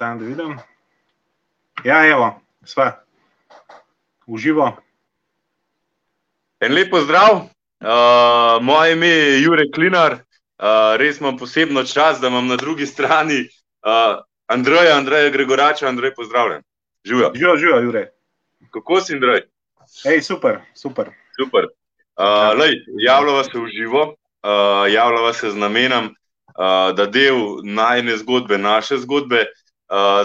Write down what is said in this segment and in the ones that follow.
Sam da vidim. Ja, evo, sva. Uživo. En lepo zdrav, uh, moje ime je Jurek Klinar, uh, res imam posebno čas, da imam na drugi strani uh, Andreja, Andreja Gregorača, Andrej, pozdravljen. Živijo. Živijo, živijo, Jure. Kako si, Andrej? Hej, super, super. Super. Uh, lej, javljava se v živo, uh, javljava se z namenom, uh, da del najne zgodbe, naše zgodbe, uh,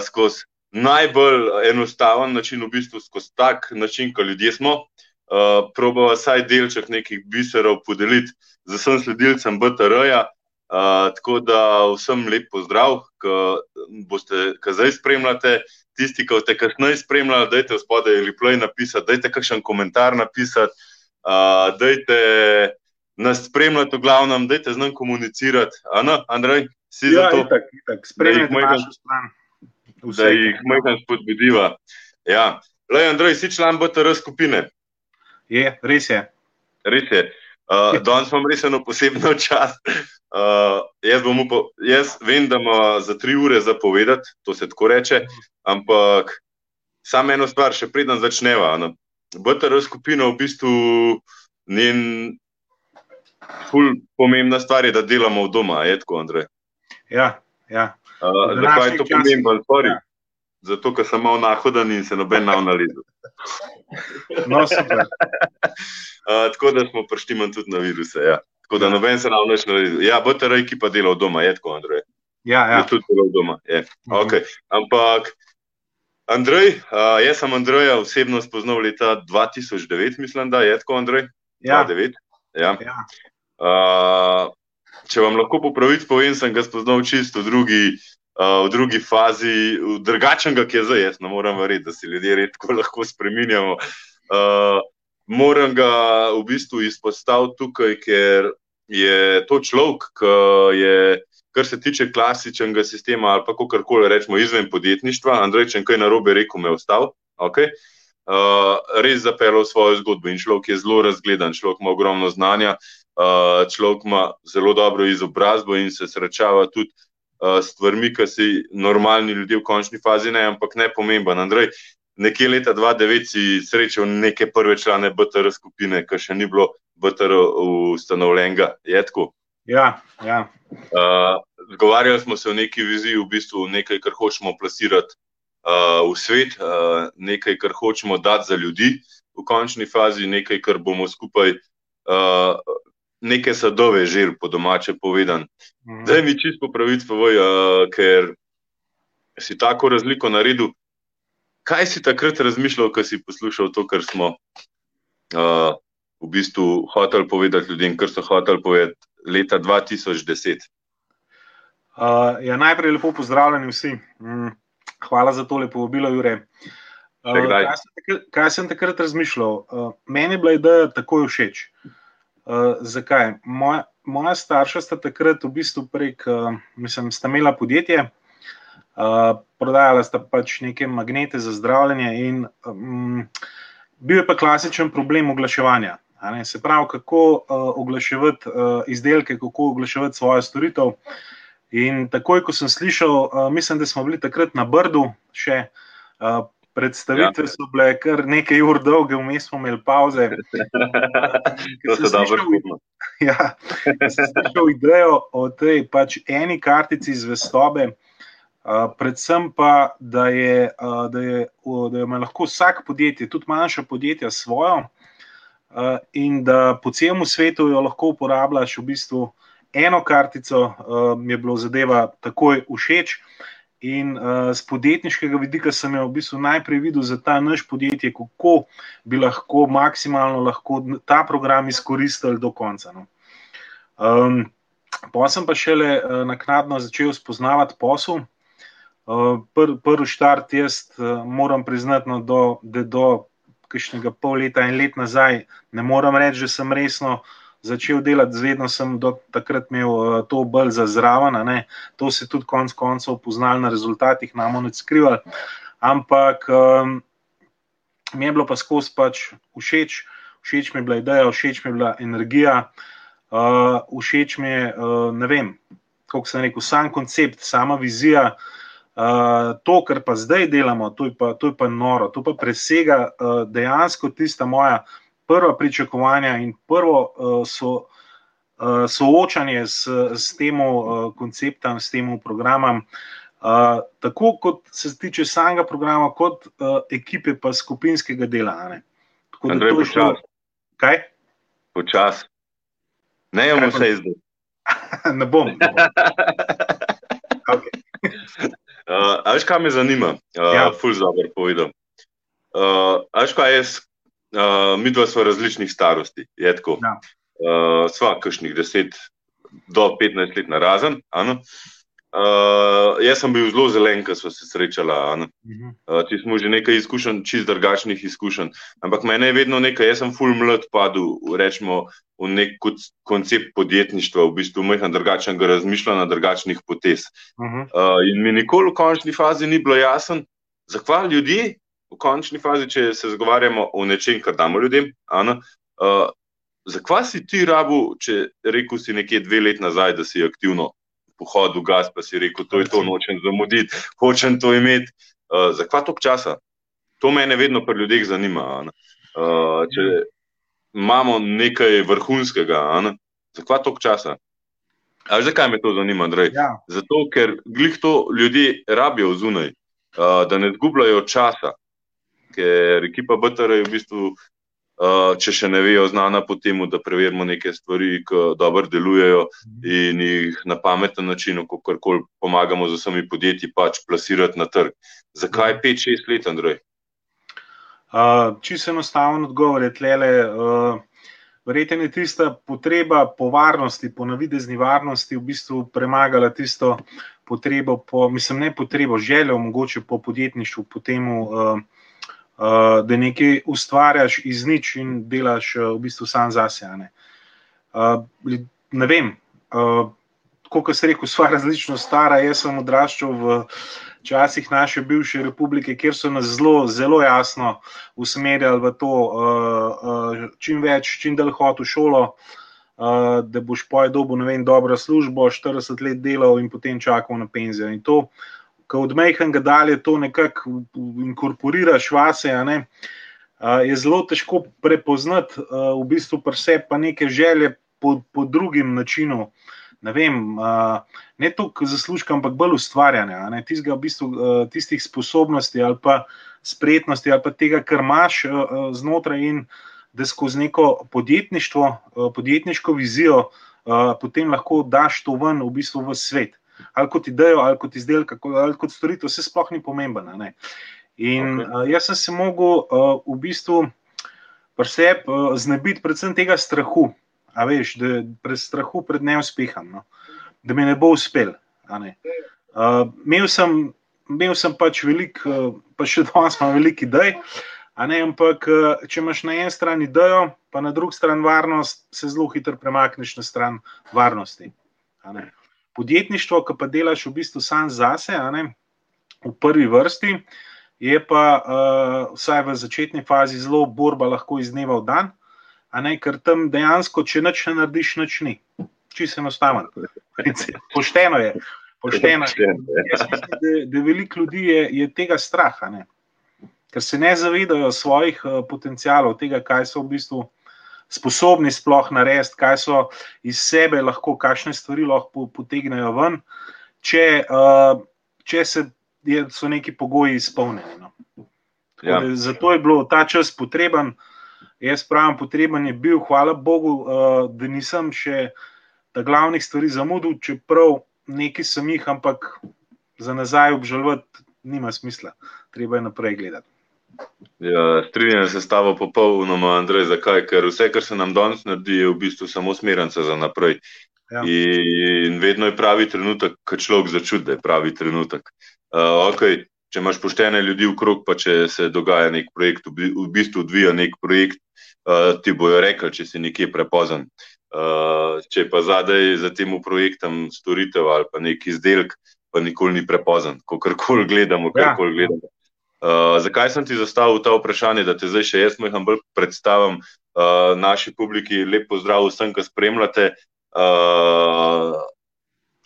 skozi najbolj enostaven način, v bistvu skozi tak način, kot ljudje smo, uh, probava vsaj delček nekih biserov podeliti z vsem sledilcem BTR-ja. Uh, tako da vsem lep pozdrav, ki boste, zdaj spremljate, tisti, ki ste kasneje spremljali, dajte v spodaj ali play napisati, dajte kakšen komentar napisati, uh, dajte nas spremljati v glavnem, dajte z nami komunicirati. Ano, Andrej, si Ja, za to? itak, itak. Spremljajte Da jih našo stran. Vse, da jih majhno spodbudiva. Ja. Lej, Andrej, si član BTR skupine, Je, res je. res je. Uh, danes imam res eno posebno čast. Uh, jaz, upal, jaz vem, da ima za tri ure zapovedati, to se tako reče, ampak samo eno stvar, še preden začneva. No. BTR skupina v bistvu njen ful pomembna stvar je, da delamo v doma, je tako, Andrej. Ja, ja. Uh, zakaj je to časih, pomembno? Sorry. ja. Zato, ker sem malo nahoden in se noben nav nalezel. No. Uh, tako da smo prišli manj tudi na viruse. Ja. Tako da noben se nam več naredil. Ja, BTR ekipa dela od doma, je tako, Andrej. Ja, Ja. ja. Tudi dela od doma. Je. Mhm. Okay. Ampak, Andrej, uh, jaz sem Andreja osebno spoznal leta 2009, mislim, da je tako, Andrej. ja. 2009. Ja. ja. Uh, če vam lahko po pravici povem, sem ga spoznal čisto v drugi, uh, v drugi fazi, v drugačnega, ki je zdaj. Jaz ne morem verjeti, da se ljudje redko lahko spremenjamo. Uh, moram ga v bistvu izpostaviti tukaj, ker je to človek, ki je, kar se tiče klasičnega sistema ali pa kako koli rečemo, izven podjetništva. Andrej, če kaj narobe rekel, me ostal. Okay? Uh, res zapeljal svojo zgodbo in človek je zelo razgledan, človek ima ogromno znanja, uh, človek ima zelo dobro izobrazbo in se srečava tudi uh, s stvarmi, ki si normalni ljudje v končni fazi ne, ampak ne pomemben. Andrej, nekje leta 2009 si srečal neke prve člane BTR skupine, ki še ni bilo BTR ustanovljenega. Je tako? ja, ja. Uh, Zgovarjali smo se o neki viziji, v bistvu nekaj, kar hočemo plasirati uh, v svet, uh, nekaj, kar hočemo dati za ljudi v končni fazi, nekaj, kar bomo skupaj, uh, neke sadove žir, po domače povedan. Mhm. Zdaj mi čisto pravic povej, uh, ker si tako razliko naredil. Kaj si takrat razmišljal, ko si poslušal to, kar smo uh, v bistvu hoteli povedati ljudem, kar so hoteli povedati leta 2010? Uh, ja, najprej lepo pozdravljeni vsi. Mm, hvala za tole povabilo, Jure. Uh, kaj, sem takrat, kaj sem takrat razmišljal? Uh, meni je bila ideja takoj všeč. Uh, zakaj? Moja, moja starša sta takrat v bistvu prek, uh, mislim, sta imela podjetje, uh, prodajala sta pač neke magnete za zdravljenje, in um, bil je pa klasičen problem oglaševanja. ne. Se pravi, kako uh, oglaševati uh, izdelke, kako oglaševati svojo storitev. In takoj, ko sem slišal, uh, mislim, da smo bili takrat na Brdu, še uh, predstavitve ja. so bile kar nekaj ur dolge, vmes smo imeli pauze. to se dobro slišal- spomnim. Ja, sem slišal idejo o tej pač eni kartici zvestobe, uh, predvsem pa, da je, uh, da je, o, da ima lahko vsak podjetje, tudi manjša podjetja, svojo, uh, in da po celem svetu jo lahko uporabljaš v bistvu eno kartico, uh, mi je bilo zadeva takoj všeč. In uh, z podjetniškega vidika sem jo v bistvu najprej videl za ta naš podjetje, kako bi lahko maksimalno lahko ta program izkoristili do konca. No. Um, Potem sem pa šele uh, naknadno začel spoznavati posel. Uh, pr, prvi štart, jaz uh, moram priznati, no, do, da do kakšnega pol leta in let nazaj ne morem reči, da sem resno začel delati, vedno sem do takrat imel uh, to bolj za zraven. ne. To se je tudi konec koncev poznal na rezultatih, nam nič skrivali. Ampak um, mi je bilo pa skozi pač všeč, všeč mi je bila ideja, všeč mi je bila energija. Uh, všeč mi je, uh, ne vem, kako sem rekel, sam koncept, sama vizija, Uh, to, kar pa zdaj delamo, to je pa, to je pa noro, to pa presega uh, dejansko tista moja prva pričakovanja in prvo uh, so, uh, soočanje s, s tem uh, konceptom, s tem programom. Tako kot se tiče samega programa, kot ekipe, pa skupinskega dela. Ne? Tako da je to šlo. Kaj? Počas. Ne, imamo vse zdaj. ne bom. Ne bom. okay. Uh, Až kaj me zanima, uh, ja. ful dobro povedal. Uh, Až kaj jaz, uh, mi dva smo različnih starosti, je tako. Ja. Uh, sva kakšnih 10 do 15 let na razen. Uh, Uh, jaz sem bil zelo zelen, ko smo se srečali. Uh, če smo že nekaj izkušenj, čist drugačnih izkušenj. Ampak meni je vedno nekaj, jaz sem full mlad padel rečemo, v nek koncept podjetništva, v bistvu majhen drugačnega razmišljanja, drugačnih potez. Uh, in mi nikoli v končni fazi ni bilo jasno, zakaj ljudje v končni fazi, če se zagovarjamo o nečem, kar damo ljudem. Uh, zakaj si ti rabu, če rekel si nekje dve let nazaj, da si aktivno pohod v gas, pa si rekel, to je to, nočem zamuditi, hočem to imeti. Uh, Zakaj toliko časa? To me vedno pri ljudeh zanima. Uh, če imamo nekaj vrhunskega, zakaj toliko časa? A zakaj me to zanima, ja. Zato, ker glih to ljudje rabijo zunaj, uh, da ne zgubljajo časa, ker ekipa BTR je v bistvu Uh, če še ne vejo, znana po tem, da preverimo neke stvari, ki dobro delujejo in jih na pameten način, kako koli pomagamo z vsemi podjetji, pač plasirati na trg. Zakaj 5-6 mhm. let, Andrej? Uh, Čisto enostaven odgovor je tlele. Uh, Verjetno je tista potreba po varnosti, po navidezni varnosti, v bistvu premagala tisto potrebo, po, mislim, ne potrebo, željo, mogoče po podjetništvu, po temu. Uh, uh, da nekaj ustvarjaš iz nič in delaš uh, v bistvu sam zase. Ne, uh, ne vem, uh, kako se reče, sva različno stara. Jaz sem odraščal v časih naše bivše republike, kjer so nas zelo, zelo jasno usmerjali v to, uh, uh, čim več, čim dalj hod v šolo. Uh, da boš pojedel dobo, ne vem, dobro službo, 40 let delal in potem čakal na penzijo. In to ko od mehkega dalje to nekako inkorporiraš vase, ne, je zelo težko prepoznati v bistvu prse pa neke želje po, po drugim načinu. Ne vem, ne toliko zaslužka, ampak bolj ustvarjanja, ne, tistega, v bistvu, tistih sposobnosti ali pa spretnosti ali pa tega, kar imaš znotraj in da skozi neko podjetništvo, podjetniško vizijo, potem lahko daš to ven v bistvu v svet ali kot idejo, ali kot izdelek, ali kot storitev, vse sploh ni pomembno. In okay. uh, jaz sem se mogel uh, v bistvu preseb uh, znebiti predvsem tega strahu, a veš, da pred strahu pred neuspehom, no? da mi ne bo uspel. Ne? Uh, imel, sem, imel sem pač velik, uh, pa še danes imam velik idej. Ne, ampak, če imaš na eni strani idejo, pa na drugi strani varnost, se zelo hitro premakneš na stran varnosti podjetništvo, ki pa delaš v bistvu sam zase, ne, v prvi vrsti, je pa uh, vsaj v začetni fazi zelo borba lahko iz dneva v dan, ne, ker tam dejansko, če nič ne narediš, nič ni. Čisto enostavno. Pošteno je. Pošteno je. Jaz mislim, da, da veliko ljudi je, je tega straha, ne. ker se ne zavedajo svojih uh, potencialov, tega, kaj so v bistvu sposobni sploh narediti, kaj so iz sebe lahko, kakšne stvari lahko potegnejo ven, če, uh, če se, je, so neki pogoji izpolnjeni. No. Ja. Zato je bilo ta čas potreben. Jaz pravim, potreben je bil, hvala Bogu, uh, da nisem še ta glavnih stvari zamudil, čeprav neki sem jih, ampak za nazaj obžalovati nima smisla. Treba je naprej gledati. Ja, strinjam se s tabo popolnoma, Andrej. Zakaj? Ker vse, kar se nam danes naredi, je v bistvu samo smernica za naprej. Ja. In vedno je pravi trenutek, ko človek začuti, da je pravi trenutek. Uh, okay, če imaš poštene ljudi v krog, pa če se dogaja nek projekt, v bistvu odvija nek projekt, uh, ti bojo rekli, če si nekje prepozen. Uh, če pa zadaj za tem projektom storitev ali pa nek izdelek, pa nikoli ni prepozen, ko karkoli gledamo, karkoli ja. gledamo. Uh, zakaj sem ti zastavil ta vprašanje, da te zdaj še jaz malo bolj predstavim uh, naši publiki? Lep pozdrav vsem, ki spremljate. Uh,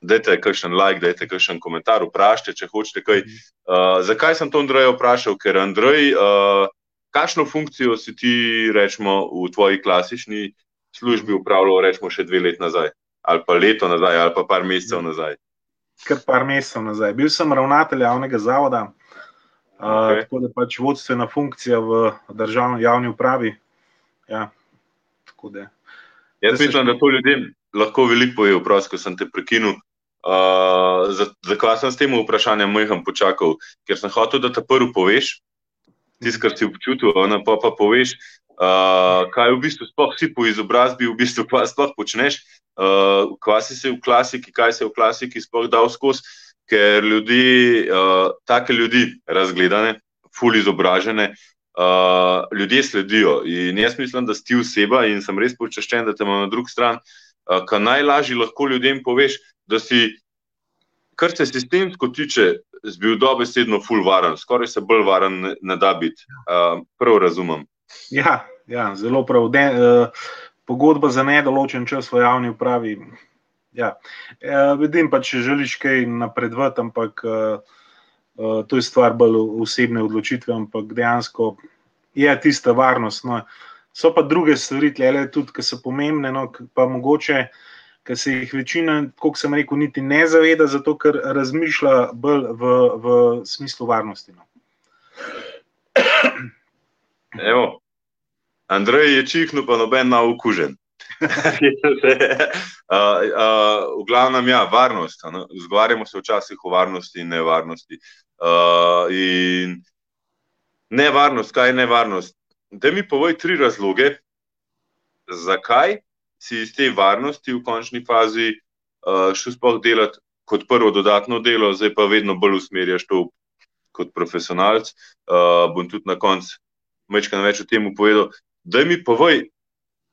dajte kakšen like, dajte kakšen komentar, vprašajte, če hočete kaj. Uh, zakaj sem to Andreja vprašal? Ker Andrej, uh, kakšno funkcijo si ti, rečemo, v tvoji klasični službi upravljal, rečemo, še dve leti nazaj, ali pa leto nazaj, ali pa par mesecev nazaj? Kar par mesecev nazaj. Bil sem ravnatelj javnega zavoda, uh, okay. tako da pač vodstvena funkcija v državni javni upravi. Ja, tako da. Jaz mislim, da to ljudem lahko veliko poje, vprost, ko sem te prekinil. Uh, Zakaj sem s tem vprašanjem mojim počakal? Ker sem hotel, da te prvi poveš, tisto, kar si občutil, a pa pa poveš, uh, kaj v bistvu sploh si po izobrazbi, v bistvu kaj sploh počneš, uh, kaj si se v klasiki, kaj se je v klasiki sploh dal skozi, ker ljudi, uh, take ljudi, razgledane, ful izobražene, uh, ljudje sledijo. In jaz mislim, da si ti oseba in sem res počaščen, da te imam na drugi strani kar najlažje lahko ljudem poveš, da si, kar se sistemsko tiče, zbil dobesedno full varen, skoraj se bolj varen ne, ne da biti. Uh, prav razumem. Ja, ja zelo prav. De, uh, pogodba za nedoločen čas v javni upravi. Ja. Uh, vidim pa, če želiš kaj napredovati, ampak uh, uh, to je stvar bolj osebne odločitve, ampak dejansko je tista varnost. No, So pa druge stvari, tle, tudi, ki so pomembne, no, pa mogoče, ki se jih večina, kot sem rekel, niti ne zaveda, zato ker razmišlja bolj v, v smislu varnosti. No. Evo, Andrej je čihnil, pa noben na okužen. uh, uh, v glavnem, ja, varnost. Zgovarjamo se včasih o varnosti in nevarnosti. Uh, in nevarnost, kaj je nevarnost? da mi povej tri razloge, zakaj si iz te varnosti v končni fazi uh, šel sploh delati kot prvo dodatno delo, zdaj pa vedno bolj usmerjaš to kot profesionalc. Uh, bom tudi na koncu mečkaj več o tem povedal. Da mi povej,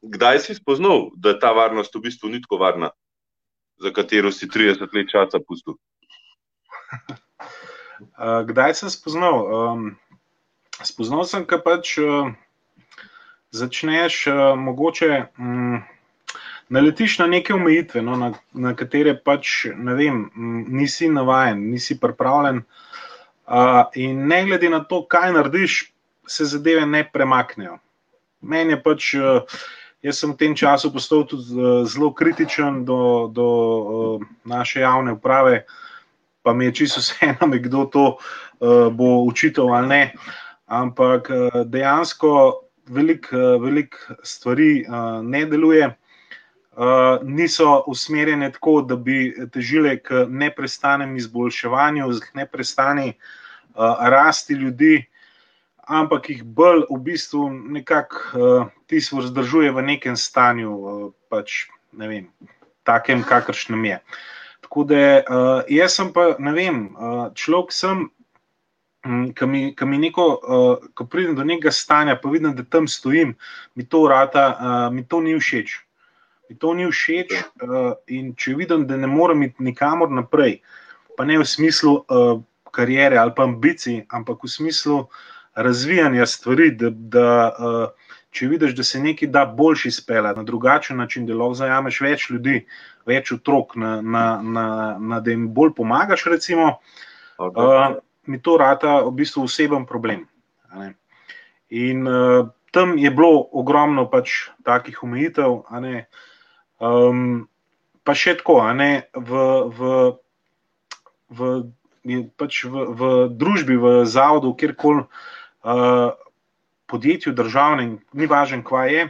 kdaj si spoznal, da je ta varnost v bistvu ni tako varna, za katero si 30 let časa pustil. Uh, kdaj sem spoznal? Um, spoznal sem, ker pač. Uh, začneš, uh, mogoče um, naletiš na neke omejitve, no, na, na katere pač ne vem, um, nisi navaden, nisi pripravljen. Uh, in ne glede na to, kaj narediš, se zadeve ne premaknejo. Meni je pač, uh, jaz sem v tem času postal tudi uh, zelo kritičen do, do uh, naše javne uprave, pa mi je čisto vseeno, kdo to uh, bo učitelj ali ne. Ampak uh, dejansko veliko velik stvari uh, ne deluje, uh, niso usmerjene tako, da bi težile k neprestanem izboljševanju, k neprestani uh, rasti ljudi, ampak jih bolj v bistvu nekako uh, tisto vzdržuje v nekem stanju, uh, pač ne vem, takem, kakršnem je. Tako da uh, jaz sem pa, ne vem, uh, človek sem. Mm, ko mi, ko mi neko, uh, ko pridem do nekega stanja, pa vidim, da tam stojim, mi to vrata, uh, mi to ni všeč. Mi to ni všeč, uh, in če vidim, da ne morem iti nikamor naprej, pa ne v smislu uh, karijere ali pa ambicij, ampak v smislu razvijanja stvari, da, da uh, če vidiš, da se nekaj da boljši spela na drugačen način, da lahko zajameš več ljudi, več otrok, na, na, na, na, da jim bolj pomagaš, recimo. Okay. Uh, mi to rata v bistvu oseben problem. In uh, tam je bilo ogromno pač takih omejitev, um, pa še tako, v, v, v, pač v, v družbi, v zavodu, kjerkoli uh, podjetju, državnem, ni važno, kva je.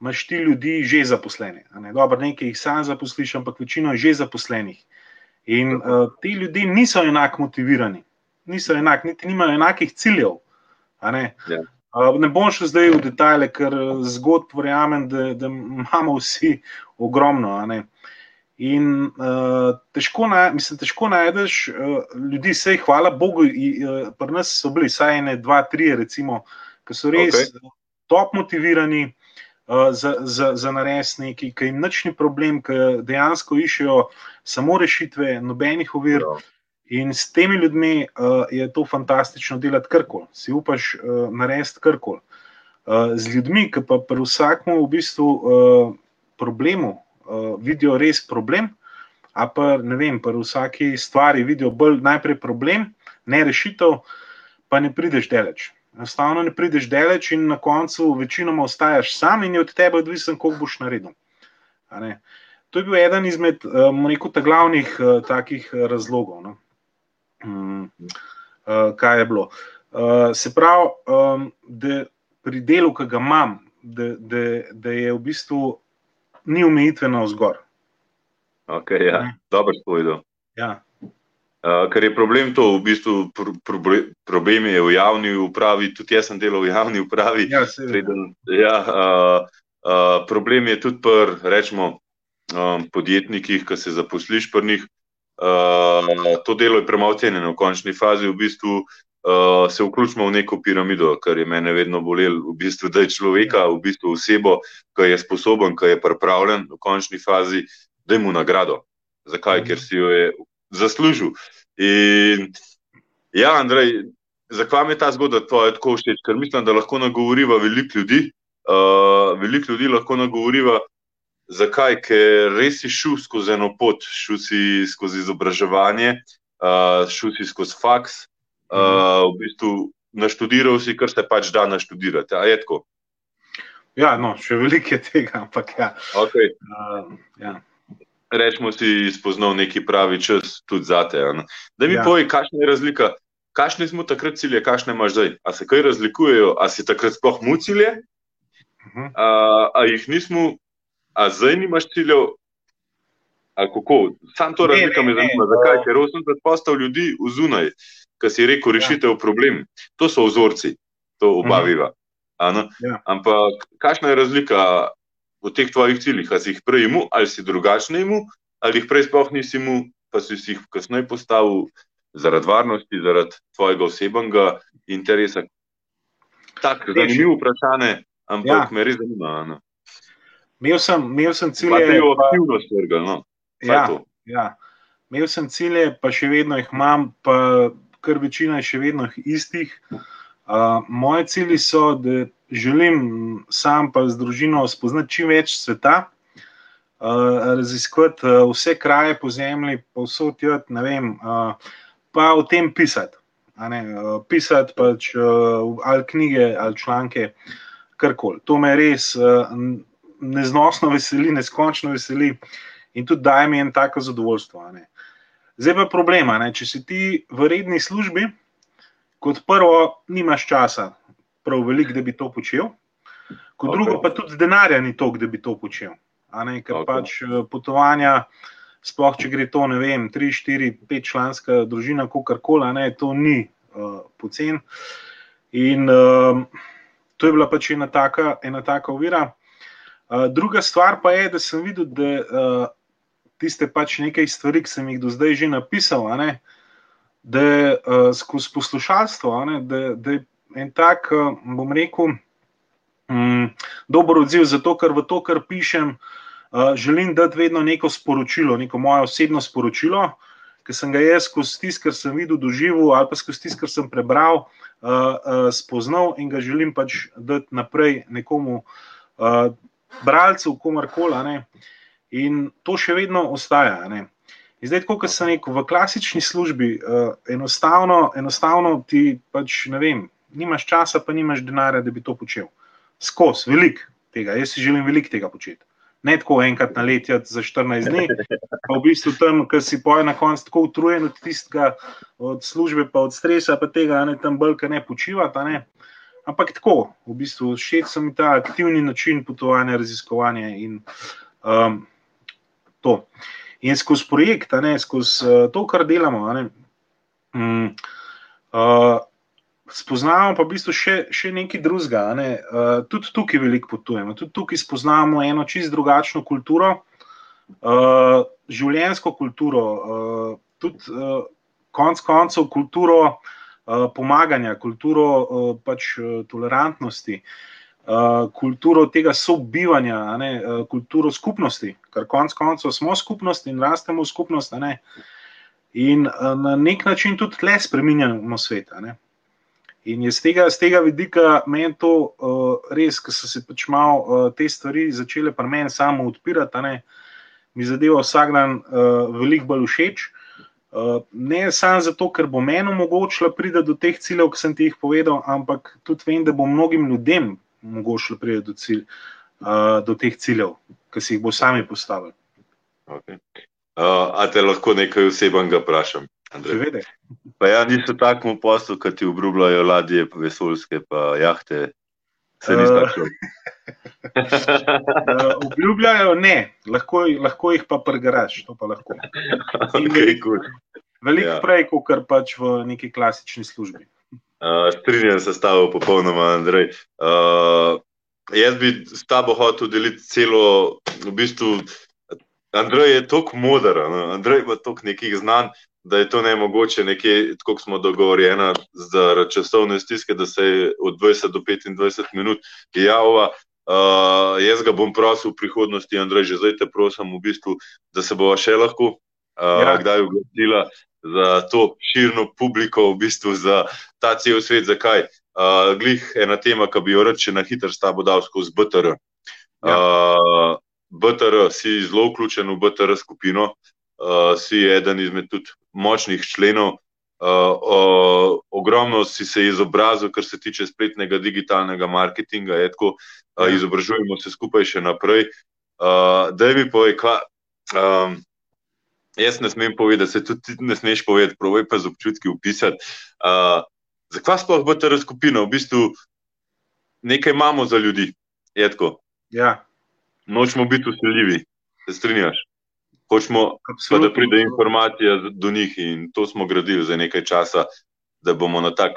Máš ti ljudi že zaposlene. Ne? Dobro, nekaj jih sam zaposliš, ampak večino je že zaposlenih. In uh, ti ljudje niso enako motivirani niso enaki, niti nimajo enakih ciljev. Ne? Ja. ne bom šel zdaj v detajle, ker zgodb verjamem, da, da imamo vsi ogromno. In uh, težko, na, mislim, težko najdeš uh, ljudi, vse, hvala Bogu, uh, pri nas so bili vsaj ene, dva, tri, recimo, ki so res okay. top motivirani uh, za, za, za narediti nekaj, ki jim nič ni problem, ki dejansko iščejo samo rešitve, nobenih ovir. Ja. In s temi ljudmi uh, je to fantastično delati karkoli, si upaš uh, narediti karkoli. Uh, z ljudmi, ki pa pri vsakem v bistvu uh, problemu uh, vidijo res problem, a pa ne vem, v vsaki stvari vidijo bolj najprej problem, ne rešitev, pa ne prideš daleč. Enostavno ne prideš daleč in na koncu večinoma ostaješ sam in je od tebe odvisen, koliko boš naredil. To je bil eden izmed um, rekel, glavnih uh, takih razlogov. No? Um, uh, kaj je bilo? Uh, se pravi, um, da pri delu, ki ga imam, da, da, da je v bistvu ni omejitve na vzgor. Okay, ja. Dobro, povedal. Ja. Uh, ker je problem to, v bistvu pr problem je v javni upravi, tudi jaz sem delal v javni upravi. Ja, Preden, ja, uh, uh, problem je tudi pri, rečemo, um, podjetnikih, ki se zaposliš pri njih. Uh, to delo je premalo cenjeno v končni fazi, v bistvu uh, se vključimo v neko piramido, kar je mene vedno bolelo, v bistvu, da je človeka, v bistvu osebo, ki je sposoben, ki je pripravljen v končni fazi, da mu nagrado. Zakaj? Ker si jo je zaslužil. In ja, Andrej, zakaj mi je ta zgodba tvoja tako všeč? Ker mislim, da lahko nagovoriva veliko ljudi. Uh, veliko ljudi lahko nagovoriva, zakaj? Ker res si šel skozi eno pot, šel si skozi izobraževanje, uh, šel si skozi faks, uh, v bistvu naštudiral si, kar se pač da naštudirati. A je tako? Ja, no, še veliko je tega, ampak ja. Okay. Uh, ja. Rečemo si, spoznal neki pravi čas tudi za te. Da mi ja. povej, kakšna je razlika, kakšne smo takrat cilje, kakšne imaš zdaj. A se kaj razlikujejo, a si takrat sploh mu cilje, uh mhm. -huh. a, a jih nismo, a zdaj nimaš ciljev. Kako? Sam to razlika me zanima. Zakaj? Ker 80% ljudi v zunaj, ki si rekel, rešitev ja. problem. To so vzorci, to obaviva. -huh. ja. Ampak kakšna je razlika v teh tvojih ciljih? Ali si jih prej imel, ali si drugačen imel, ali jih prej sploh nisi imel, pa si jih kasneje postavil zaradi varnosti, zaradi tvojega osebnega interesa? Tako, zanimivo vprašanje, ampak ja. me res zanima. Imel sem, imel sem cilje. Te aktivnost vrga, no. Ja, ja. Imel sem cilje, pa še vedno jih imam, pa kar večina je še vedno istih. Uh, moje cilji so, da želim sam pa z družino spoznati čim več sveta, uh, raziskovati uh, vse kraje po zemlji, pa vse odjeti, ne vem, uh, pa o tem pisati. Uh, pisati pač uh, ali knjige ali članke, karkoli. To me res uh, neznosno veseli, neskončno veseli in tudi daje mi en tako zadovoljstvo. Zdaj pa problema, ne? če si ti v redni službi, kot prvo, nimaš časa, prav veliko, da bi to počel, kot okay. drugo, pa tudi denarja ni toliko, da bi to počel. Ker okay. pač eh, potovanja, sploh če gre to, ne vem, tri, štiri, pet članska družina, kako koli, to ni uh, pocen. In uh, to je bila pač ena taka, ena taka ovira. Uh, druga stvar pa je, da sem videl, da uh, tiste pač nekaj stvari, ki sem jih do zdaj že napisal, ne, da je uh, skozi poslušalstvo, ne, da, da je en tak, uh, bom rekel, um, dober odziv za to, kar v to, kar pišem, uh, želim dati vedno neko sporočilo, neko moje osebno sporočilo. Ki sem ga jaz skozi tisto, kar sem videl, doživel, ali pa skozi tisto, kar sem prebral, uh, uh, spoznal in ga želim pač dati naprej nekomu, uh, bralcu, komorkoli. In to še vedno ostaja. Ne? In zdaj, kot sem rekel, v klasični službi, uh, enostavno, enostavno ti pač ne vem, nimaš časa, pa nimaš denarja, da bi to počel. Skozi, veliko tega, jaz si želim veliko tega početi. Ne tako enkrat na let, za 14 dni, pa v bistvu tam, ker si poje na koncu tako utrujen od tistega, od službe, pa od stresa, pa tega ne tam bolj, ker ne počivata. Ne. Ampak tako, v bistvu, všeč mi ta aktivni način potovanja, raziskovanja in um, to. In skozi projekt, ne, skozi uh, to, kar delamo, ne, um, uh, spoznavamo pa v bistvu še, še nekaj drugega. Ne. Uh, tudi tukaj veliko potujemo, tudi tukaj spoznavamo eno čist drugačno kulturo, uh, življenjsko kulturo, uh, tudi uh, konc koncev kulturo uh, pomaganja, kulturo uh, pač, uh, tolerantnosti. Uh, Eh, kulturo tega sobivanja, ne, uh, kulturo skupnosti, ker konec koncev smo skupnost in rastemo v skupnost. Ne, in uh, na nek način tudi tle spremenjamo svet. In iz tega, tega vidika meni to uh, res, ker so se pač malo uh, te stvari začele pri meni samo odpirati. Ne, mi zadeva vsak dan uh, veliko bolj všeč. Uh, ne samo zato, ker bo meni omogočila priti do teh ciljev, ki sem ti jih povedal, ampak tudi vem, da bo mnogim ljudem omogočila priti do, cilj, uh, do teh ciljev, ki si jih bo sami postavili. Okay. Uh, a te lahko nekaj osebnega vprašam? Pa ja, niso tako poslu, kot ti obljubljajo ladje, pa vesoljske, pa jahte. Se ni tako. Uh, obljubljajo ne, lahko, lahko jih pa pregraš, to pa lahko. Okay, cool. Veliko ja. prej, kot pač v neki klasični službi. Uh, strinjam se s tabo popolnoma, Andrej. Uh, jaz bi s tabo hotel deliti celo, v bistvu, Andrej je tako moder, Andrej ima toliko nekih znanj, da je to ne mogoče nekje, kot smo dogovorjeni, za časovne stiske, da se od 20 do 25 minut javlja. Uh, jaz ga bom prosil v prihodnosti, Andrej, že zdaj te prosim, v bistvu, da se bo še lahko uh, ja. kdaj oglasila za to širno publiko, v bistvu za ta cel svet. Zakaj? Uh, glih ena tema, ki bi jo reče na hitro s tabo dal skozi BTR. Ja. Uh, BTR, si zelo vključen v BTR skupino, uh, si eden izmed tudi močnih členov. Uh, uh, ogromno si se izobrazil, kar se tiče spletnega digitalnega marketinga, tako, uh, izobražujemo se skupaj še naprej. Uh, da mi povej, kaj. Um, jaz ne smem povedati, se tudi ne smeš povedati, pravi pa z občutki upisati. Uh, zakaj sploh bo ta razkupina? V bistvu nekaj imamo za ljudi. Ja. Nočemo biti usiljivi, se strinjaš? hočemo, pa, da pride informacija do njih, in to smo gradili za nekaj časa, da bomo na tak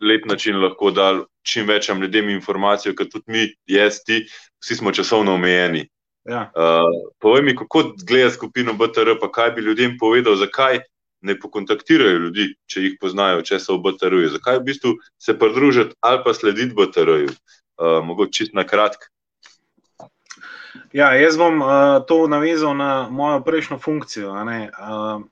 lep način lahko dali čim več ljudem informacijo, kot tudi mi, jaz, ti, vsi smo časovno omejeni. Ja. Uh, povej mi, kako gleda skupino BTR, pa kaj bi ljudem povedal, zakaj ne pokontaktirajo ljudi, če jih poznajo, če so v BTR-ju, zakaj v bistvu se pridružiti ali pa slediti BTR-ju. Uh, mogoče čist na kratko. Ja, jaz bom uh, to navezal na mojo prejšnjo funkcijo. Uh,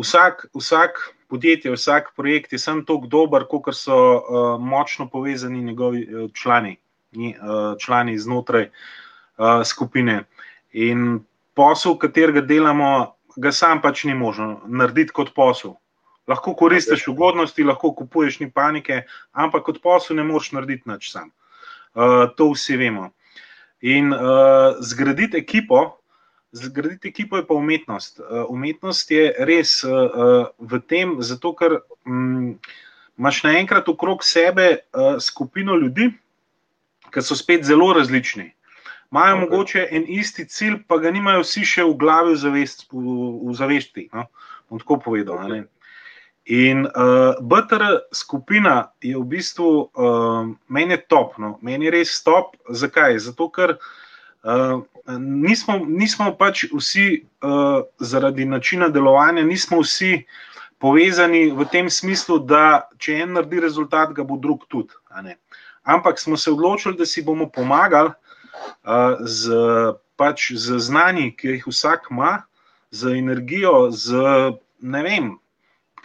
vsak, vsak podjetje, vsak projekt je samo tako dober, kot so uh, močno povezani njegovi uh, člani, uh, člani znotraj uh, skupine. In posel, katerega delamo, ga sam pač ni možno narediti kot posel. Lahko koristiš ugodnosti, lahko kupuješ ni panike, ampak kot posel ne moreš narediti nič sam. Uh, to vsi vemo. In uh, zgraditi ekipo, zgraditi ekipo je pa umetnost. Uh, umetnost je res uh, v tem, zato ker um, imaš naenkrat okrog sebe uh, skupino ljudi, ki so spet zelo različni. Imajo okay. mogoče en isti cilj, pa ga nimajo vsi še v glavi, v, zavest, v, v zavesti. No? Bom tako povedal. Okay. In uh, BTR skupina je v bistvu uh, meni top, no? meni je res top. Zakaj? Zato, ker uh, nismo, nismo pač vsi uh, zaradi načina delovanja, nismo vsi povezani v tem smislu, da če en naredi rezultat, ga bo drug tudi. Ampak smo se odločili, da si bomo pomagali z, pač, z znanji, ki jih vsak ima, z energijo, z ne vem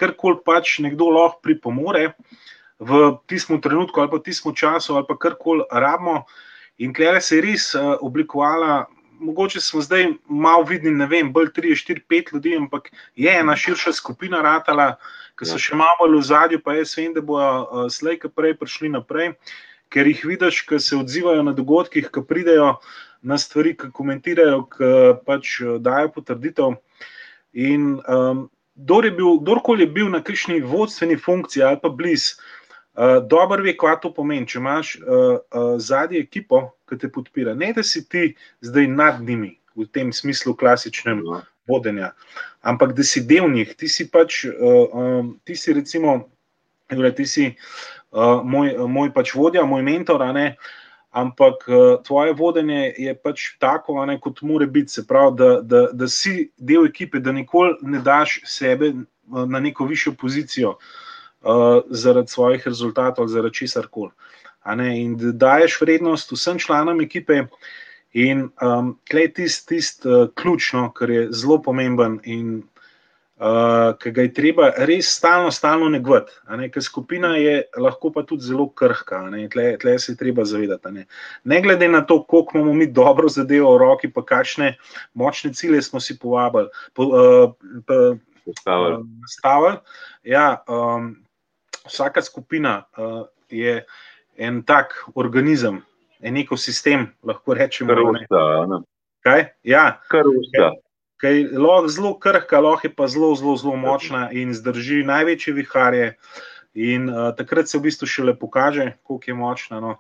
karkoli pač nekdo lahko pripomore v tistem trenutku ali pa tistem času ali pa karkoli rabimo. In klej se je res uh, oblikovala, mogoče smo zdaj malo vidni, ne vem, bolj 3, 4, 5 ljudi, ampak je ena širša skupina ratala, ki so ja. še malo v zadju, pa jaz vem, da bodo uh, slej, ki prej prišli naprej, ker jih vidiš, ki se odzivajo na dogodkih, ki pridejo na stvari, ki komentirajo, ki pač dajo potrditev. In um, kdor je bil, kdorkoli je bil na kakšni vodstveni funkciji ali pa blizu, uh, dobro ve, kaj to pomeni. Če imaš uh, uh, zadnji ekipo, ki te podpira, ne da si ti zdaj nad njimi v tem smislu klasičnem ja. vodenja, ampak da si del njih, ti si pač, uh, um, ti si recimo, ti si uh, moj, moj pač vodja, moj mentor. Ampak uh, tvoje vodenje je pač tako, ne, kot mora biti, se pravi, da, da, da si del ekipe, da nikoli ne daš sebe na neko višjo pozicijo uh, zaradi svojih rezultatov zaradi česar koli. In da daješ vrednost vsem članom ekipe, in um, tle je tisti tist, uh, ključno, kar je zelo pomemben. In uh, ki ga je treba res stalno, stalno negovati. Ne? Ker skupina je lahko pa tudi zelo krhka, tle, tle se je treba zavedati. Ne? ne glede na to, koliko imamo mi dobro zadevo v roki, pa kakšne močne cilje smo si povabili. Po, uh, Stavili. Ja, um, vsaka skupina uh, je en tak organizem, en ekosistem, lahko rečemo. Kar usta. Kaj? Ja, kar usta. Kaj je lahko zelo krhka, lahko je pa zelo, zelo, zelo močna in zdrži največje viharje. In uh, takrat se v bistvu šele pokaže, koliko je močna. No.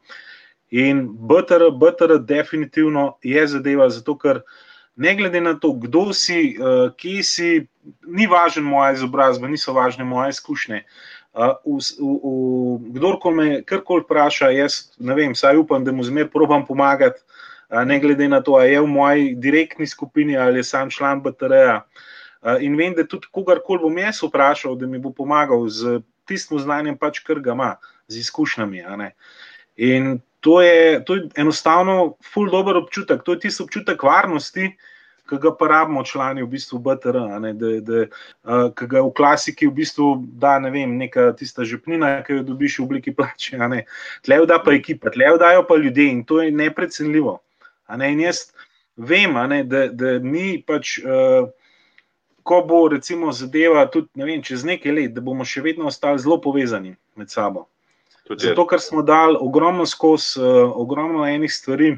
In BTR, BTR, definitivno je zadeva, zato ker ne glede na to, kdo si, uh, kje si, ni važno moja izobrazba, niso važne moje izkušnje. Uh, v, v, v, kdorkoli me karkoli vpraša, jaz ne vem, saj upam, da mu zmer probam pomagati ne glede na to, ali je v moji direktni skupini ali je sam član BTR-ja. In vem, da tudi kogarkoli bom jaz vprašal, da mi bo pomagal z tistim znanjem, pač kar ga ima, z izkušnjami. In to je, to je enostavno, ful dober občutek, to je tisti občutek varnosti. Ki ga pa rabimo, člani v bistvu BTR, ki ga v klasiki v bistvu da ne vem, neka tista žepnina, ki jo dobiš v obliki plače. Tlejo da pa ekipa, tlejo dajo pa ljudje in to je neprecenljivo. In jaz vem, ne, da, da mi pač, uh, ko bo recimo zadeva tudi ne vem, čez nekaj let, da bomo še vedno ostali zelo povezani med sabo. Zato, ker smo dali ogromno skozi, uh, ogromno enih stvari,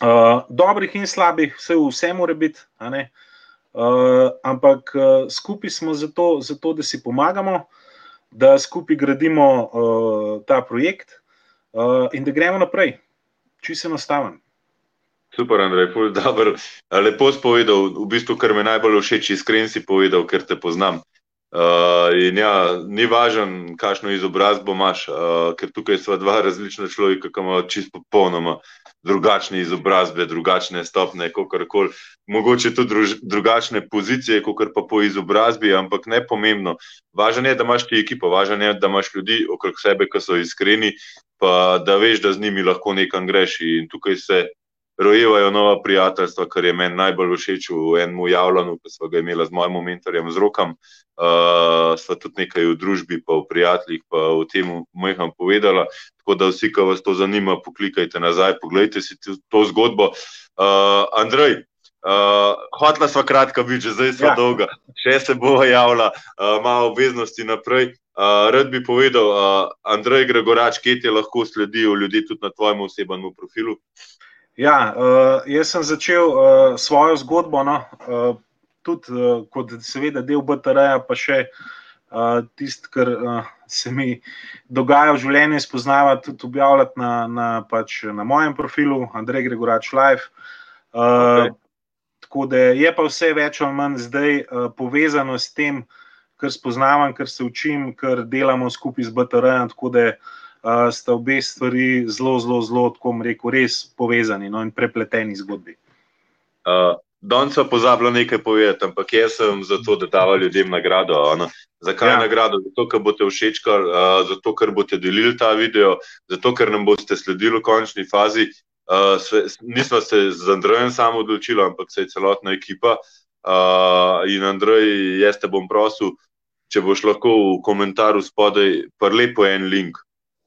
uh, dobrih in slabih, vse, vse mora biti. Uh, ampak uh, skupaj smo zato, zato, da si pomagamo, da skupaj gradimo uh, ta projekt uh, in da gremo naprej. Čisto enostaven. Super, Andrej, dobro. Lepo si povedal, v bistvu, kar me najbolj všeč, iskren si povedal, ker te poznam. Uh, ja, ni važno, kakšno izobrazbo imaš, uh, ker tukaj smo dva različna človeka, ki imajo čisto popolnoma drugačne izobrazbe, drugačne stopne, kakorkoli. Mogoče tudi druž, drugačne pozicije, kot pa po izobrazbi, ampak ne pomembno. Važno je, da imaš ti ekipo, važno je, da imaš ljudi okrog sebe, ki so iskreni, pa da veš, da z njimi lahko nekam greš. In tukaj se rojevajo nova prijateljstva, kar je meni najbolj všeč v enem javljanju, ki smo ga imeli z mojim mentorjem z rokom. Uh, sva tudi nekaj v družbi, pa v prijateljih, pa v tem mojhem povedala. Tako da vsi, ki vas to zanima, poklikajte nazaj, pogledajte si to zgodbo. Uh, Andrej. Uh, hotla sva kratka biti, že zdaj sva ja. dolga, še se bo javila, uh, ima obveznosti naprej. Uh, rad bi povedal, uh, Andrej Gregorač, kje ti lahko sledijo ljudje tudi na tvojem osebnem profilu? Ja, uh, jaz sem začel uh, svojo zgodbo, no, uh, tudi uh, kot seveda del BTR-ja, pa še uh, tisto, kar uh, se mi dogaja v življenju, spoznava tudi objavljati na, na, pač na mojem profilu, Andrej Gregorač Live. Uh, okay. Tako da je pa vse več ali manj zdaj uh, povezano s tem, kar spoznavam, kar se učim, kar delamo skupaj z BTR-jem uh, sta obe stvari zelo, zelo, zelo, tako rekel, res povezani no, in prepleteni zgodbi. Uh, Danes pa pozabila nekaj povedati, ampak jaz sem za to, da dava ljudem nagrado. Ano. Zakaj ja. nagrado? Zato, ker boste všečkali, uh, zato, ker boste delili ta video, zato, ker nam boste sledili v končni fazi. Uh, sve, nismo se z Andrejem samo odločili, ampak se je celotna ekipa. Uh, in Andrej, jaz te bom prosil, če boš lahko v komentarju spodaj prelepo en link,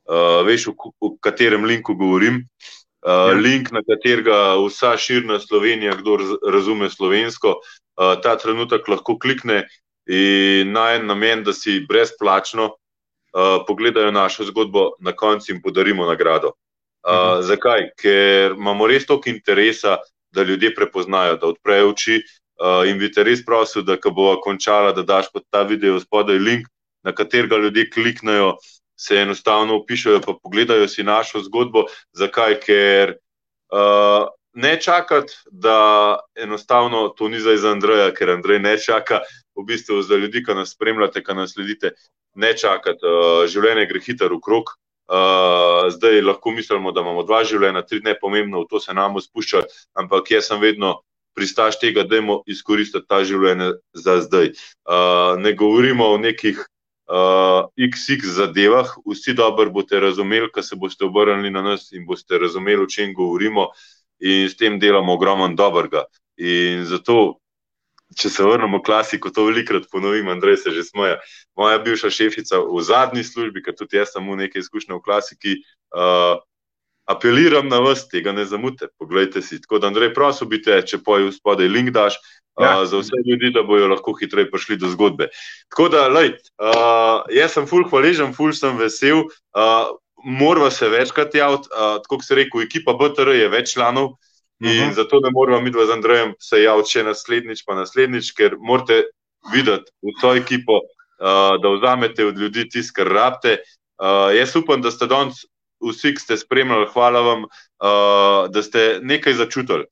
uh, veš, v, v katerem linku govorim. Uh, ja. Link, na katerega vsa širna Slovenija, kdo razume slovensko, uh, ta trenutek lahko klikne in naj en namen, da si brezplačno uh, pogledajo našo zgodbo, na koncu jim podarimo nagrado. Uh, -huh. Zakaj? Ker imamo res toliko interesa, da ljudje prepoznajo, da odprejo oči. Uh, in bi te res prosil, da ko bo končala, da daš pod ta video spodaj link, na katerega ljudje kliknejo se enostavno upišajo, pa pogledajo si našo zgodbo. Zakaj? Ker uh, ne čakati, da enostavno to ni za Andreja, ker Andrej ne čaka, v bistvu za ljudi, ki nas spremljate, ki nas sledite, ne čakati. Uh, življenje gre hitro v krog. Uh, zdaj lahko mislimo, da imamo dva življenja, tri ne pomembno, v to se nam spušča, ampak jaz sem vedno pristaš tega, da imamo izkoristiti ta življenje za zdaj. Uh, ne govorimo o nekih uh, XX zadevah, vsi dobro boste razumeli, kaj se boste obrnili na nas in boste razumeli, o čem govorimo, in s tem delamo ogromno dobrega. In zato če se vrnemo v klasiko, to velikrat ponovim, Andrej se že smeja. Moja bivša šefica v zadnji službi, ker tudi jaz sem v neki izkušnji v klasiki, uh, apeliram na vas, tega ne zamute, poglejte si. Tako da, Andrej, prosim, če poju spodaj link daš. Ja. Uh, za vse ljudi, da bodo lahko hitreje prišli do zgodbe. Tako da, lej, uh, jaz sem ful hvaležen, ful sem vesel, uh, moramo se večkrat javiti. Uh, tako kot se reče, ekipa BTR je več članov, In uh -huh. zato ne moramo mi dva z Andrejem se javiti še naslednjič, pa naslednjič, ker morate videti v to ekipo, uh, da vzamete od ljudi tisto, kar rabite. Uh, jaz upam, da ste danes vsi, ki ste spremljali, hvala vam, uh, da ste nekaj začutili.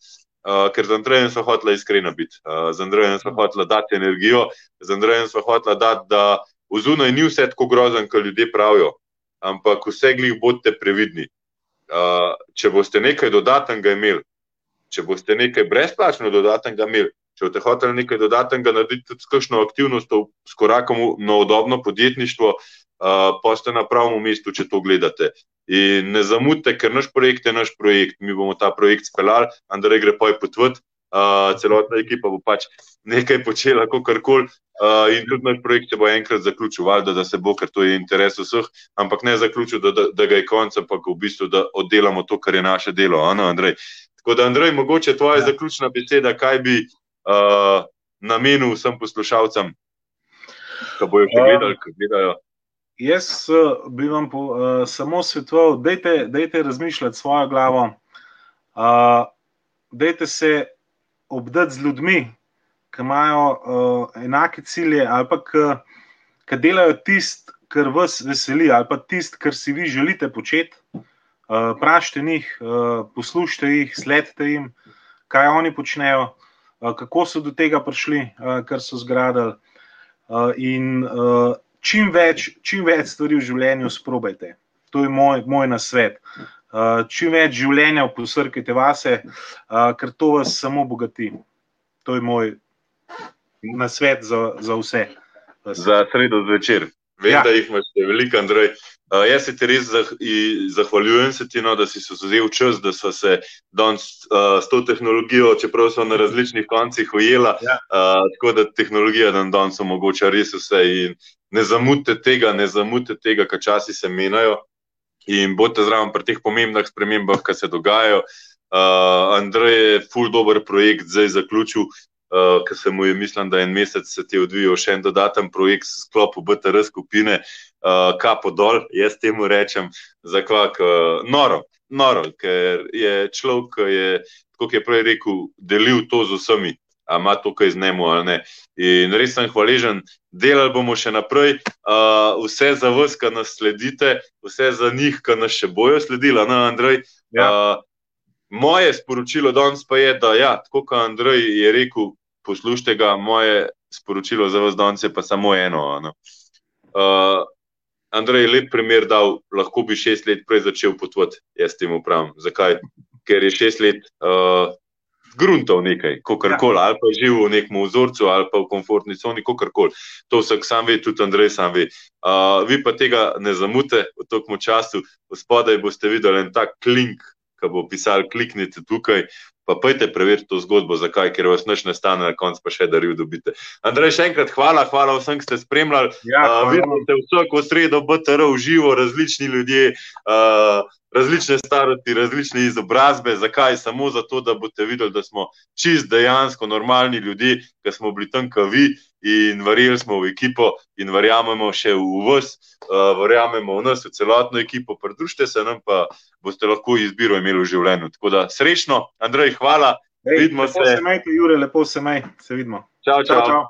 Uh, ker z Andrejem smo hoteli iskreno biti, uh, z Andrejem smo hoteli dati energijo, z Andrejem smo hoteli dati, da v zunaj ni vse tako grozen, kot ljudje pravijo, ampak vse glih bodite previdni. Uh, če boste nekaj dodatnega imeli, če boste nekaj brezplačno dodatnega imeli, če boste hoteli nekaj dodatnega narediti, tudi s kakšno aktivnostjo, s korakom na odobno podjetništvo, uh, pa ste na pravem mestu, če to gledate. In ne zamudite, ker naš projekt je naš projekt, mi bomo ta projekt speljali, Andrej gre pa je potvud, uh, celotna ekipa bo pač nekaj počela, kako koli. Uh, in tudi naš projekt se bo enkrat zaključil, valjda, da se bo, ker to je interes vseh, ampak ne zaključil, da, da, da ga je konec, ampak v bistvu, da oddelamo to, kar je naše delo. Ano, Andrej? Tako da, Andrej, mogoče tvoja ja. zaključna beseda, kaj bi uh, namenil vsem poslušalcem, ki bojo še gledali, ki gledajo. Jaz uh, bi vam po, uh, samo svetoval, da je razmišljati svojo glavo, uh, da je se obdati z ljudmi, ki imajo uh, enake cilje ali pa ki delajo tisto, kar vas veseli, ali pa tisto, kar si vi želite početi. Eh, uh, jih, uh, poslušajte jih, sledite jim, kaj oni počnejo, uh, kako so do tega prišli, uh, kar so zgradili. Uh, in uh, čim, več, čim več stvari v življenju sprobajte. To je moj, moj nasvet. Uh, čim več življenja posrkajte vase, uh, ker to vas samo bogati. To je moj nasvet za, za vse. Za sredo zvečer. Vem, ja. da jih imaš veliko, Andrej. Uh, jaz se ti res zah zahvaljujem, se ti, no, da si se vzel čas, da so se danes uh, s to tehnologijo, čeprav so na različnih koncih ujela, ja. uh, tako da tehnologija dan danes omogoča res vse. Ne zamudite tega, ne zamudite tega, kaj časi se menjajo in bodite zraven pri teh pomembnih spremembah, ki se dogajajo. Uh, Andrej je full dober projekt zdaj zaključil, uh, ker se mu je, mislim, da en mesec se ti je odvijal še en dodaten projekt s sklopu BTR skupine, uh, kapo dol, jaz temu rečem, za kvak uh, noro, noro, ker je človek, ki je, kot je prej rekel, delil to z vsemi. A ima to kaj z njemu ali ne. In res sem hvaležen, delali bomo še naprej, uh, vse za vas, ki nas sledite, vse za njih, ki nas še bojo sledili, na Andrej. Ja. Uh, moje sporočilo danes pa je, da ja, tako kot Andrej je rekel, poslušajte ga, moje sporočilo za vas danes je pa samo eno. No. Uh, Andrej je lep primer dal, lahko bi šest let prej začel potovati, jaz temu pravim. Zakaj? Ker je šest let uh, gruntov nekaj, kakorkoli, ja. ali pa živel v nekem vzorcu, ali pa v komfortni coni, kakorkoli. To vsak sam ve, tudi Andrej sam ve. Uh, vi pa tega ne zamute v tokem času, spodaj boste videli en tak klink, ki bo pisal, kliknite tukaj, pa pojdite preveriti to zgodbo, zakaj, ker vas noč ne stane, na koncu pa še daril dobite. Andrej, še enkrat hvala, hvala vsem, ki ste spremljali. Ja, uh, vidite vsako sredo, BTR v živo, različni ljudje. Uh, Različne starosti, različne izobrazbe, zakaj? Samo zato, da boste videli, da smo čist dejansko normalni ljudje, ki smo bili tam, kot vi, in verjeli smo v ekipo, in verjamemo še v vas, uh, verjamemo v nas, v celotno ekipo. Pridružite se nam, pa boste lahko izbiro imeli v življenju. Tako da srečno, Andrej, hvala. Ej, vidimo lepo se. Se majte, Jure, lepo se majte, se vidimo. Čau, čau. čau, čau.